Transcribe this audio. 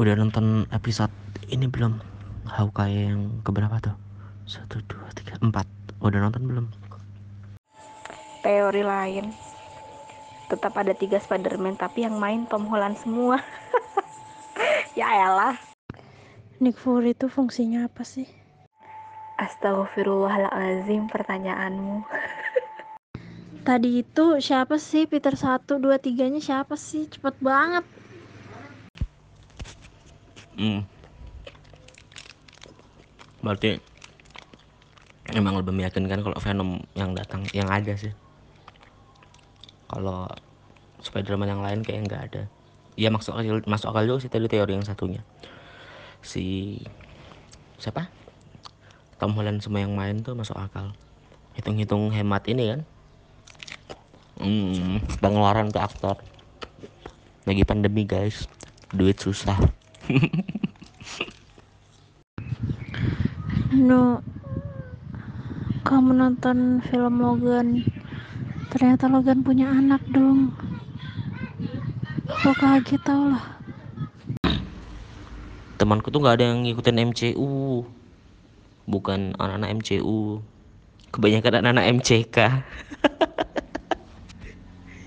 udah nonton episode ini belum? Hawkeye yang keberapa tuh? Satu dua tiga empat. Udah nonton belum? Teori lain. Tetap ada tiga Spiderman tapi yang main Tom Holland semua. Ya elah. Nick Fury itu fungsinya apa sih? Astagfirullahaladzim pertanyaanmu. Tadi itu siapa sih? Peter 1, 2, 3 nya siapa sih? Cepet banget hmm. berarti emang lebih meyakinkan kalau Venom yang datang yang ada sih. Kalau Spiderman yang lain kayak nggak ada. Ya masuk akal masuk akal juga sih tadi teori yang satunya. Si siapa? Tom Holland semua yang main tuh masuk akal. Hitung-hitung hemat ini kan. Hmm, pengeluaran untuk aktor. Lagi pandemi guys. Duit susah No Kamu nonton film Logan. Ternyata Logan punya anak dong. Aku kaget tau lah. Temanku tuh nggak ada yang ngikutin MCU bukan anak-anak MCU kebanyakan anak-anak MCK